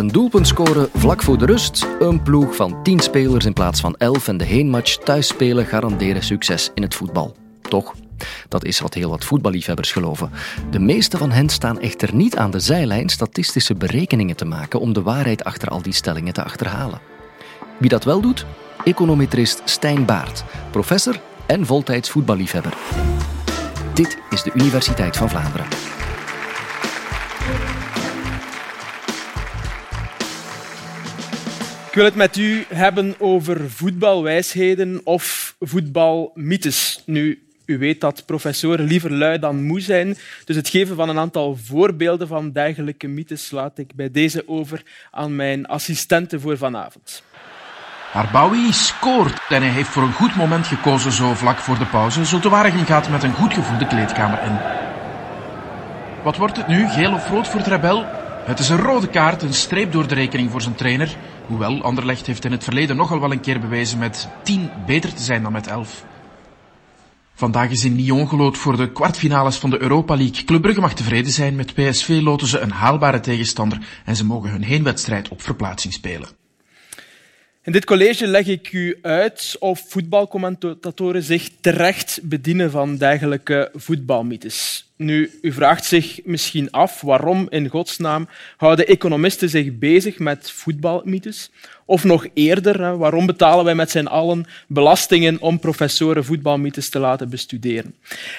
Een doelpunt scoren vlak voor de rust, een ploeg van 10 spelers in plaats van 11 en de heenmatch thuis spelen garanderen succes in het voetbal. Toch? Dat is wat heel wat voetballiefhebbers geloven. De meeste van hen staan echter niet aan de zijlijn statistische berekeningen te maken om de waarheid achter al die stellingen te achterhalen. Wie dat wel doet? Econometrist Stijn Baart, professor en voltijds voetballiefhebber. Dit is de Universiteit van Vlaanderen. Ik wil het met u hebben over voetbalwijsheden of voetbalmythes. Nu, u weet dat professoren liever lui dan moe zijn, dus het geven van een aantal voorbeelden van dergelijke mythes laat ik bij deze over aan mijn assistenten voor vanavond. Arbawi scoort en hij heeft voor een goed moment gekozen zo vlak voor de pauze. Zultewaregem gaat met een goed gevoel de kleedkamer in. Wat wordt het nu, geel of rood voor Trebel? Het is een rode kaart, een streep door de rekening voor zijn trainer. Hoewel, Anderlecht heeft in het verleden nogal wel een keer bewezen met 10 beter te zijn dan met 11. Vandaag is in Lyon gelood voor de kwartfinales van de Europa League. Club Brugge mag tevreden zijn. Met PSV loten ze een haalbare tegenstander en ze mogen hun heenwedstrijd op verplaatsing spelen. In dit college leg ik u uit of voetbalcommentatoren zich terecht bedienen van dergelijke voetbalmythes. Nu, u vraagt zich misschien af waarom in godsnaam houden economisten zich bezig met voetbalmythes? Of nog eerder, waarom betalen wij met z'n allen belastingen om professoren voetbalmythes te laten bestuderen?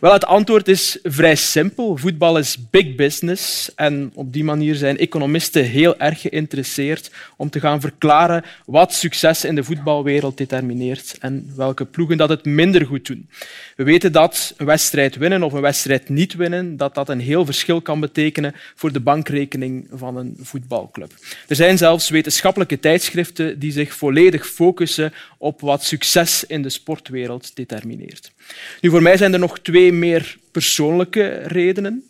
Wel, het antwoord is vrij simpel. Voetbal is big business en op die manier zijn economisten heel erg geïnteresseerd om te gaan verklaren wat succes in de voetbalwereld determineert en welke ploegen dat het minder goed doen. We weten dat een wedstrijd winnen of een wedstrijd niet winnen, dat dat een heel verschil kan betekenen voor de bankrekening van een voetbalclub. Er zijn zelfs wetenschappelijke tijdschriften die zich volledig focussen op wat succes in de sportwereld determineert. Nu, voor mij zijn er nog twee meer persoonlijke redenen.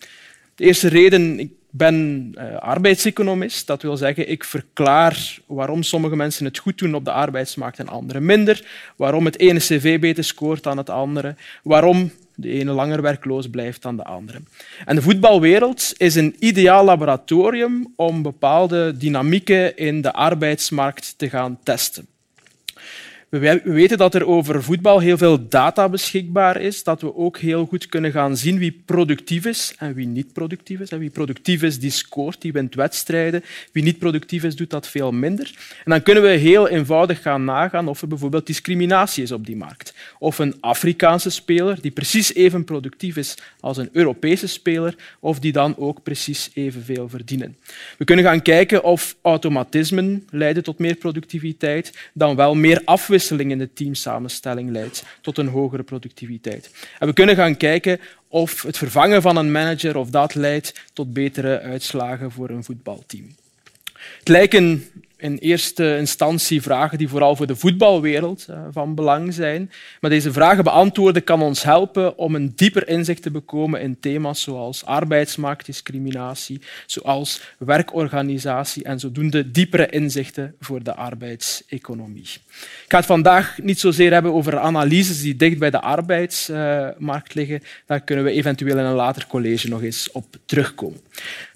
De eerste reden, ben uh, arbeidseconomist. Dat wil zeggen, ik verklaar waarom sommige mensen het goed doen op de arbeidsmarkt en anderen minder. Waarom het ene cv beter scoort dan het andere. Waarom de ene langer werkloos blijft dan de andere. En de voetbalwereld is een ideaal laboratorium om bepaalde dynamieken in de arbeidsmarkt te gaan testen. We weten dat er over voetbal heel veel data beschikbaar is, dat we ook heel goed kunnen gaan zien wie productief is en wie niet productief is. Wie productief is, die scoort, die wint wedstrijden. Wie niet productief is, doet dat veel minder. En dan kunnen we heel eenvoudig gaan nagaan of er bijvoorbeeld discriminatie is op die markt. Of een Afrikaanse speler die precies even productief is als een Europese speler, of die dan ook precies evenveel verdienen. We kunnen gaan kijken of automatismen leiden tot meer productiviteit, dan wel meer afwisseling in de teamsamenstelling leidt tot een hogere productiviteit. En we kunnen gaan kijken of het vervangen van een manager of dat leidt tot betere uitslagen voor een voetbalteam. Het lijken in eerste instantie vragen die vooral voor de voetbalwereld eh, van belang zijn. Maar deze vragen beantwoorden kan ons helpen om een dieper inzicht te bekomen in thema's zoals arbeidsmarktdiscriminatie, zoals werkorganisatie en zodoende diepere inzichten voor de arbeidseconomie. Ik ga het vandaag niet zozeer hebben over analyses die dicht bij de arbeidsmarkt liggen. Daar kunnen we eventueel in een later college nog eens op terugkomen.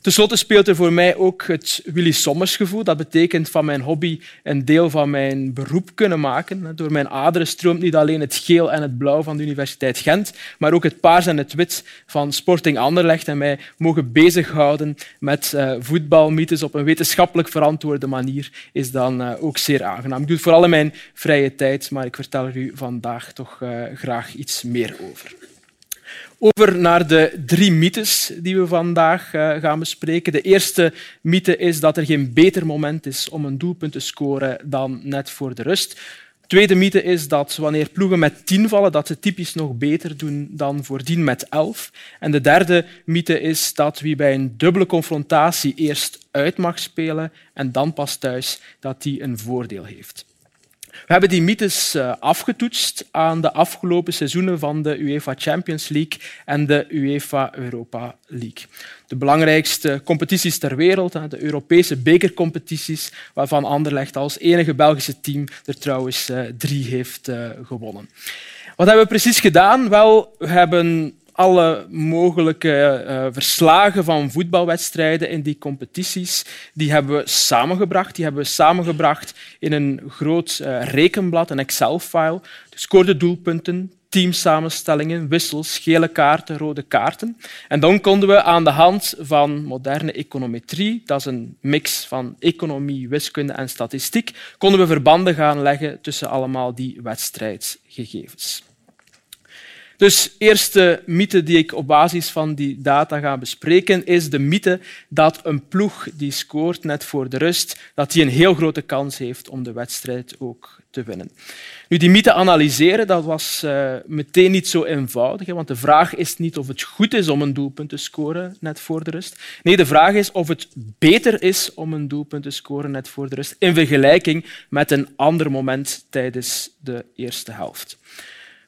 Ten slotte speelt er voor mij ook het Willy Sommers gevoel. Dat betekent van mijn hobby een deel van mijn beroep kunnen maken. Door mijn aderen stroomt niet alleen het geel en het blauw van de Universiteit Gent, maar ook het paars en het wit van Sporting Anderlecht en mij mogen bezighouden met uh, voetbalmythes op een wetenschappelijk verantwoorde manier is dan uh, ook zeer aangenaam. Ik doe het vooral in mijn vrije tijd, maar ik vertel er u vandaag toch uh, graag iets meer over. Over naar de drie mythes die we vandaag uh, gaan bespreken. De eerste mythe is dat er geen beter moment is om een doelpunt te scoren dan net voor de rust. De tweede mythe is dat wanneer ploegen met tien vallen, dat ze typisch nog beter doen dan voordien met elf. En de derde mythe is dat wie bij een dubbele confrontatie eerst uit mag spelen en dan pas thuis, dat die een voordeel heeft. We hebben die mythes eh, afgetoetst aan de afgelopen seizoenen van de UEFA Champions League en de UEFA Europa League. De belangrijkste competities ter wereld, de Europese bekercompetities, waarvan Anderlecht als enige Belgische team er trouwens eh, drie heeft eh, gewonnen. Wat hebben we precies gedaan? Wel, we hebben alle mogelijke uh, verslagen van voetbalwedstrijden in die competities, die hebben we samengebracht. Die hebben we samengebracht in een groot uh, rekenblad, een Excel-file. De scoorde doelpunten, teamsamenstellingen, wissels, gele kaarten, rode kaarten. En dan konden we aan de hand van moderne econometrie, dat is een mix van economie, wiskunde en statistiek, konden we verbanden gaan leggen tussen allemaal die wedstrijdgegevens. Dus eerste mythe die ik op basis van die data ga bespreken, is de mythe dat een ploeg die scoort net voor de rust, dat die een heel grote kans heeft om de wedstrijd ook te winnen. Nu, die mythe analyseren dat was uh, meteen niet zo eenvoudig, want de vraag is niet of het goed is om een doelpunt te scoren net voor de rust. Nee, de vraag is of het beter is om een doelpunt te scoren net voor de rust in vergelijking met een ander moment tijdens de eerste helft.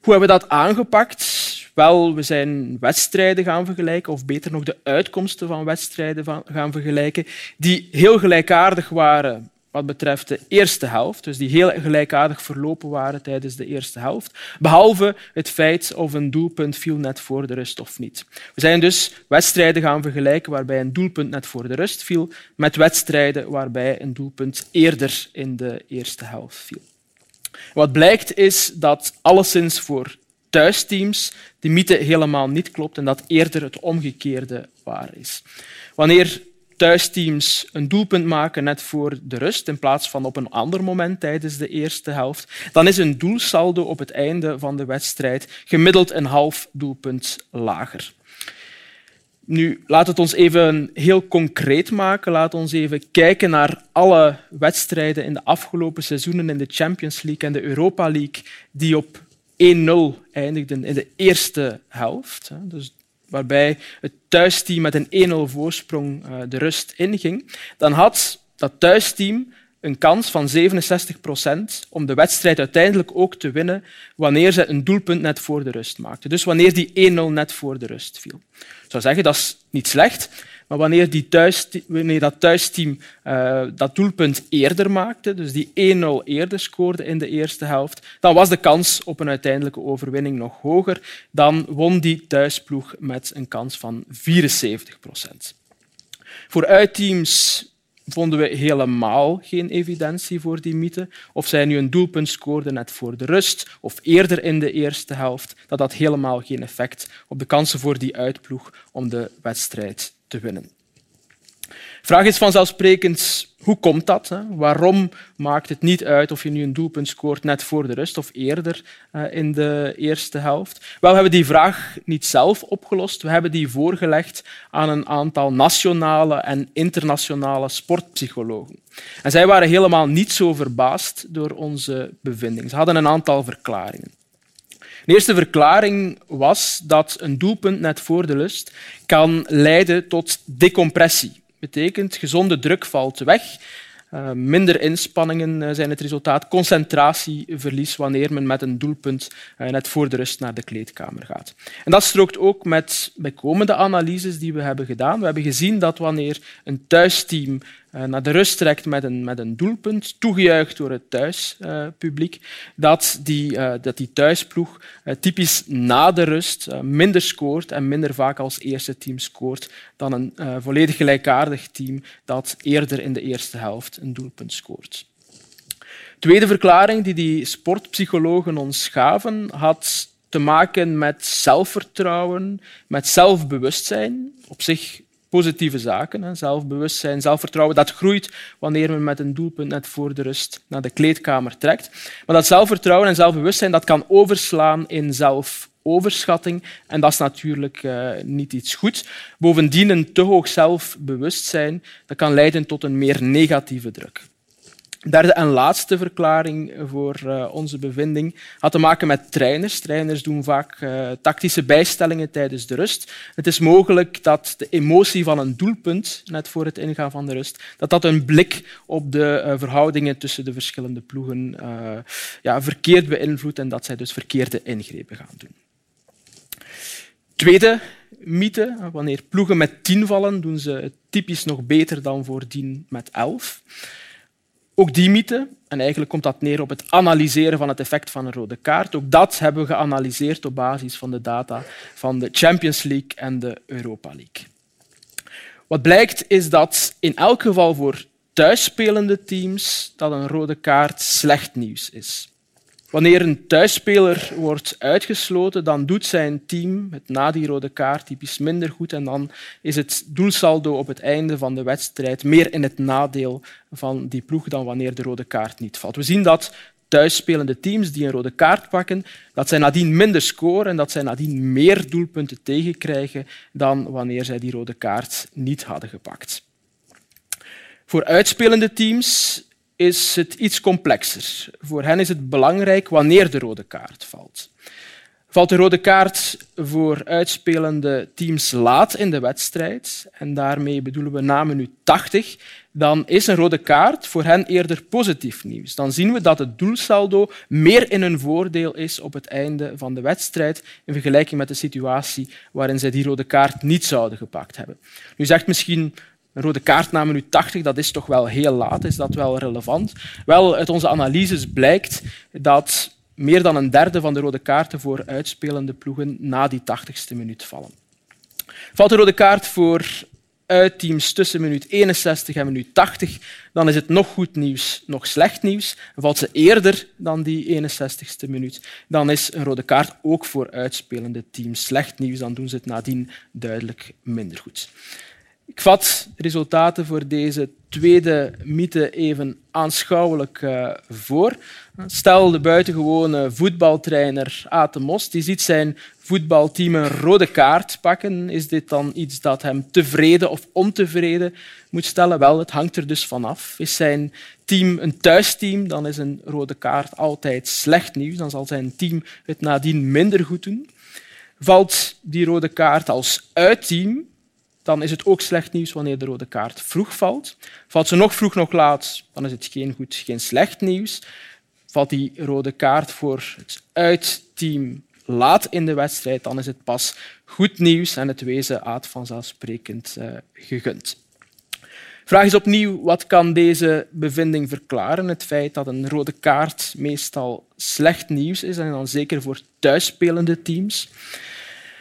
Hoe hebben we dat aangepakt? Wel, we zijn wedstrijden gaan vergelijken, of beter nog de uitkomsten van wedstrijden gaan vergelijken, die heel gelijkaardig waren wat betreft de eerste helft, dus die heel gelijkaardig verlopen waren tijdens de eerste helft, behalve het feit of een doelpunt viel net voor de rust of niet. We zijn dus wedstrijden gaan vergelijken waarbij een doelpunt net voor de rust viel, met wedstrijden waarbij een doelpunt eerder in de eerste helft viel. Wat blijkt is dat alleszins voor thuisteams de mythe helemaal niet klopt en dat eerder het omgekeerde waar is. Wanneer thuisteams een doelpunt maken net voor de rust in plaats van op een ander moment tijdens de eerste helft, dan is een doelsaldo op het einde van de wedstrijd gemiddeld een half doelpunt lager. Nu, laat het ons even heel concreet maken. Laat ons even kijken naar alle wedstrijden in de afgelopen seizoenen in de Champions League en de Europa League die op 1-0 eindigden in de eerste helft. Dus waarbij het thuisteam met een 1-0 voorsprong eh, de rust inging. Dan had dat thuisteam een kans van 67 procent om de wedstrijd uiteindelijk ook te winnen wanneer ze een doelpunt net voor de rust maakten. Dus wanneer die 1-0 net voor de rust viel. Ik zou zeggen, dat is niet slecht, maar wanneer, die thuis, wanneer dat thuisteam uh, dat doelpunt eerder maakte, dus die 1-0 eerder scoorde in de eerste helft, dan was de kans op een uiteindelijke overwinning nog hoger. Dan won die thuisploeg met een kans van 74 procent. Voor uitteams vonden we helemaal geen evidentie voor die mythe. Of zij nu een doelpunt scoorden net voor de rust of eerder in de eerste helft, dat had helemaal geen effect op de kansen voor die uitploeg om de wedstrijd te winnen. Vraag is vanzelfsprekend, hoe komt dat? Hè? Waarom maakt het niet uit of je nu een doelpunt scoort net voor de rust of eerder uh, in de eerste helft? Wel, we hebben die vraag niet zelf opgelost. We hebben die voorgelegd aan een aantal nationale en internationale sportpsychologen. En zij waren helemaal niet zo verbaasd door onze bevindingen. Ze hadden een aantal verklaringen. De eerste verklaring was dat een doelpunt net voor de lust kan leiden tot decompressie betekent gezonde druk valt weg. Uh, minder inspanningen uh, zijn het resultaat. Concentratieverlies wanneer men met een doelpunt uh, net voor de rust naar de kleedkamer gaat. En dat strookt ook met bijkomende analyses die we hebben gedaan. We hebben gezien dat wanneer een thuisteam naar de rust trekt met een, met een doelpunt, toegejuicht door het thuispubliek, dat, die, dat die thuisploeg typisch na de rust minder scoort en minder vaak als eerste team scoort dan een volledig gelijkaardig team dat eerder in de eerste helft een doelpunt scoort. Tweede verklaring die die sportpsychologen ons gaven, had te maken met zelfvertrouwen, met zelfbewustzijn. Op zich positieve zaken. Zelfbewustzijn, zelfvertrouwen, dat groeit wanneer men met een doelpunt net voor de rust naar de kleedkamer trekt. Maar dat zelfvertrouwen en zelfbewustzijn dat kan overslaan in zelfoverschatting. En dat is natuurlijk uh, niet iets goeds. Bovendien een te hoog zelfbewustzijn dat kan leiden tot een meer negatieve druk. Derde en laatste verklaring voor uh, onze bevinding had te maken met trainers. Trainers doen vaak uh, tactische bijstellingen tijdens de rust. Het is mogelijk dat de emotie van een doelpunt, net voor het ingaan van de rust, dat dat een blik op de uh, verhoudingen tussen de verschillende ploegen ja, verkeerd beïnvloedt en dat zij dus verkeerde ingrepen gaan doen. Tweede mythe, wanneer ploegen met tien vallen, doen ze het typisch nog beter dan voordien met elf. Ook die mythe, en eigenlijk komt dat neer op het analyseren van het effect van een rode kaart, ook dat hebben we geanalyseerd op basis van de data van de Champions League en de Europa League. Wat blijkt is dat in elk geval voor thuisspelende teams dat een rode kaart slecht nieuws is. Wanneer een thuisspeler wordt uitgesloten, dan doet zijn team het na die rode kaart typisch minder goed en dan is het doelsaldo op het einde van de wedstrijd meer in het nadeel van die ploeg dan wanneer de rode kaart niet valt. We zien dat thuisspelende teams die een rode kaart pakken, dat zij nadien minder scoren en dat zij nadien meer doelpunten tegenkrijgen dan wanneer zij die rode kaart niet hadden gepakt. Voor uitspelende teams is het iets complexer. Voor hen is het belangrijk wanneer de rode kaart valt. Valt de rode kaart voor uitspelende teams laat in de wedstrijd, en daarmee bedoelen we na minuut 80, dan is een rode kaart voor hen eerder positief nieuws. Dan zien we dat het doelsaldo meer in hun voordeel is op het einde van de wedstrijd in vergelijking met de situatie waarin zij die rode kaart niet zouden gepakt hebben. Nu zegt misschien een rode kaart na minuut 80, dat is toch wel heel laat. Is dat wel relevant? Wel, uit onze analyses blijkt dat meer dan een derde van de rode kaarten voor uitspelende ploegen na die 80ste minuut vallen. Valt de rode kaart voor uitteams tussen minuut 61 en minuut 80, dan is het nog goed nieuws, nog slecht nieuws. valt ze eerder dan die 61ste minuut, dan is een rode kaart ook voor uitspelende teams slecht nieuws. Dan doen ze het nadien duidelijk minder goed. Ik vat resultaten voor deze tweede mythe even aanschouwelijk uh, voor. Stel de buitengewone voetbaltrainer Aten Mos die ziet zijn voetbalteam een rode kaart pakken. Is dit dan iets dat hem tevreden of ontevreden moet stellen? Wel, het hangt er dus vanaf. Is zijn team een thuisteam, dan is een rode kaart altijd slecht nieuws. Dan zal zijn team het nadien minder goed doen. Valt die rode kaart als uitteam, dan is het ook slecht nieuws wanneer de rode kaart vroeg valt. Valt ze nog vroeg, nog laat, dan is het geen goed, geen slecht nieuws. Valt die rode kaart voor het uitteam laat in de wedstrijd, dan is het pas goed nieuws en het wezen aad vanzelfsprekend uh, gegund. Vraag is opnieuw, wat kan deze bevinding verklaren? Het feit dat een rode kaart meestal slecht nieuws is, en dan zeker voor thuisspelende teams.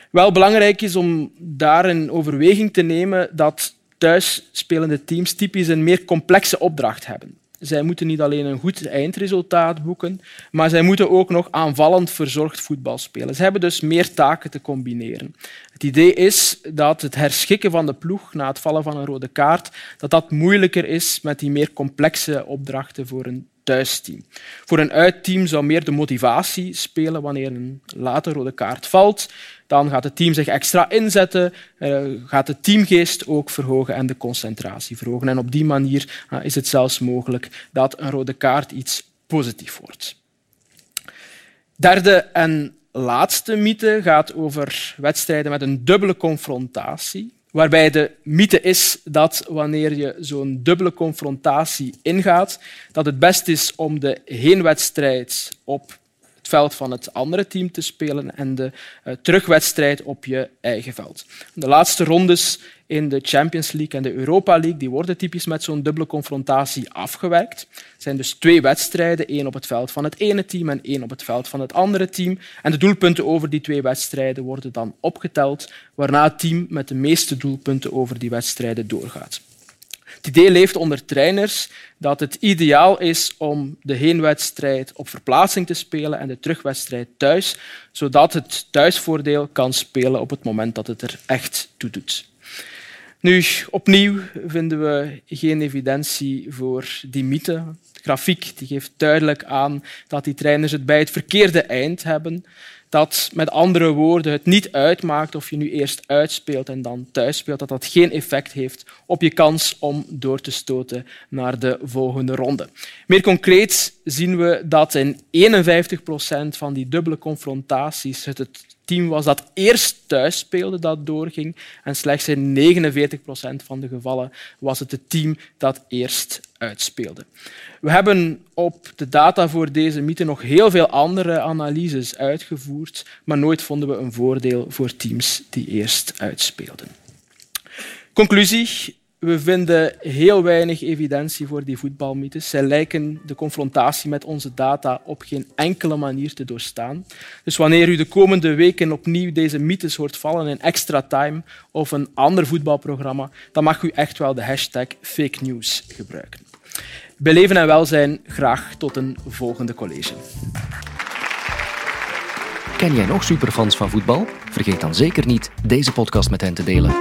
Wel belangrijk is om daar een overweging te nemen dat thuisspelende teams typisch een meer complexe opdracht hebben. Zij moeten niet alleen een goed eindresultaat boeken, maar zij moeten ook nog aanvallend verzorgd voetbal spelen. Ze hebben dus meer taken te combineren. Het idee is dat het herschikken van de ploeg na het vallen van een rode kaart dat dat moeilijker is met die meer complexe opdrachten voor een Voor een uitteam zou meer de motivatie spelen wanneer een late rode kaart valt. Dan gaat het team zich extra inzetten, eh, gaat de teamgeest ook verhogen en de concentratie verhogen. En op die manier eh, is het zelfs mogelijk dat een rode kaart iets positief wordt. Derde en laatste mythe gaat over wedstrijden met een dubbele confrontatie. Waarbij de mythe is dat wanneer je zo'n dubbele confrontatie ingaat, dat het best is om de heenwedstrijd op veld van het andere team te spelen en de uh, terugwedstrijd op je eigen veld. De laatste rondes in de Champions League en de Europa League die worden typisch met zo'n dubbele confrontatie afgewerkt. Het zijn dus twee wedstrijden, één op het veld van het ene team en één op het veld van het andere team. En de doelpunten over die twee wedstrijden worden dan opgeteld, waarna het team met de meeste doelpunten over die wedstrijden doorgaat. Het idee leeft onder trainers dat het ideaal is om de heenwedstrijd op verplaatsing te spelen en de terugwedstrijd thuis, zodat het thuisvoordeel kan spelen op het moment dat het er echt toe doet. Nu, opnieuw vinden we geen evidentie voor die mythe. De grafiek die geeft duidelijk aan dat die trainers het bij het verkeerde eind hebben. Dat met andere woorden het niet uitmaakt of je nu eerst uitspeelt en dan thuis speelt, dat dat geen effect heeft op je kans om door te stoten naar de volgende ronde. Meer concreet zien we dat in 51 procent van die dubbele confrontaties het het team was dat eerst thuis speelde dat doorging. En slechts in 49 procent van de gevallen was het het team dat eerst uitspeelde. We hebben op de data voor deze mythe nog heel veel andere analyses uitgevoerd, maar nooit vonden we een voordeel voor teams die eerst uitspeelden. Conclusie. We vinden heel weinig evidentie voor die voetbalmythes. Zij lijken de confrontatie met onze data op geen enkele manier te doorstaan. Dus wanneer u de komende weken opnieuw deze mythes hoort vallen in Extra Time of een ander voetbalprogramma, dan mag u echt wel de hashtag fake news gebruiken. Bij leven en welzijn graag tot een volgende college. Ken jij nog superfans van voetbal? Vergeet dan zeker niet deze podcast met hen te delen.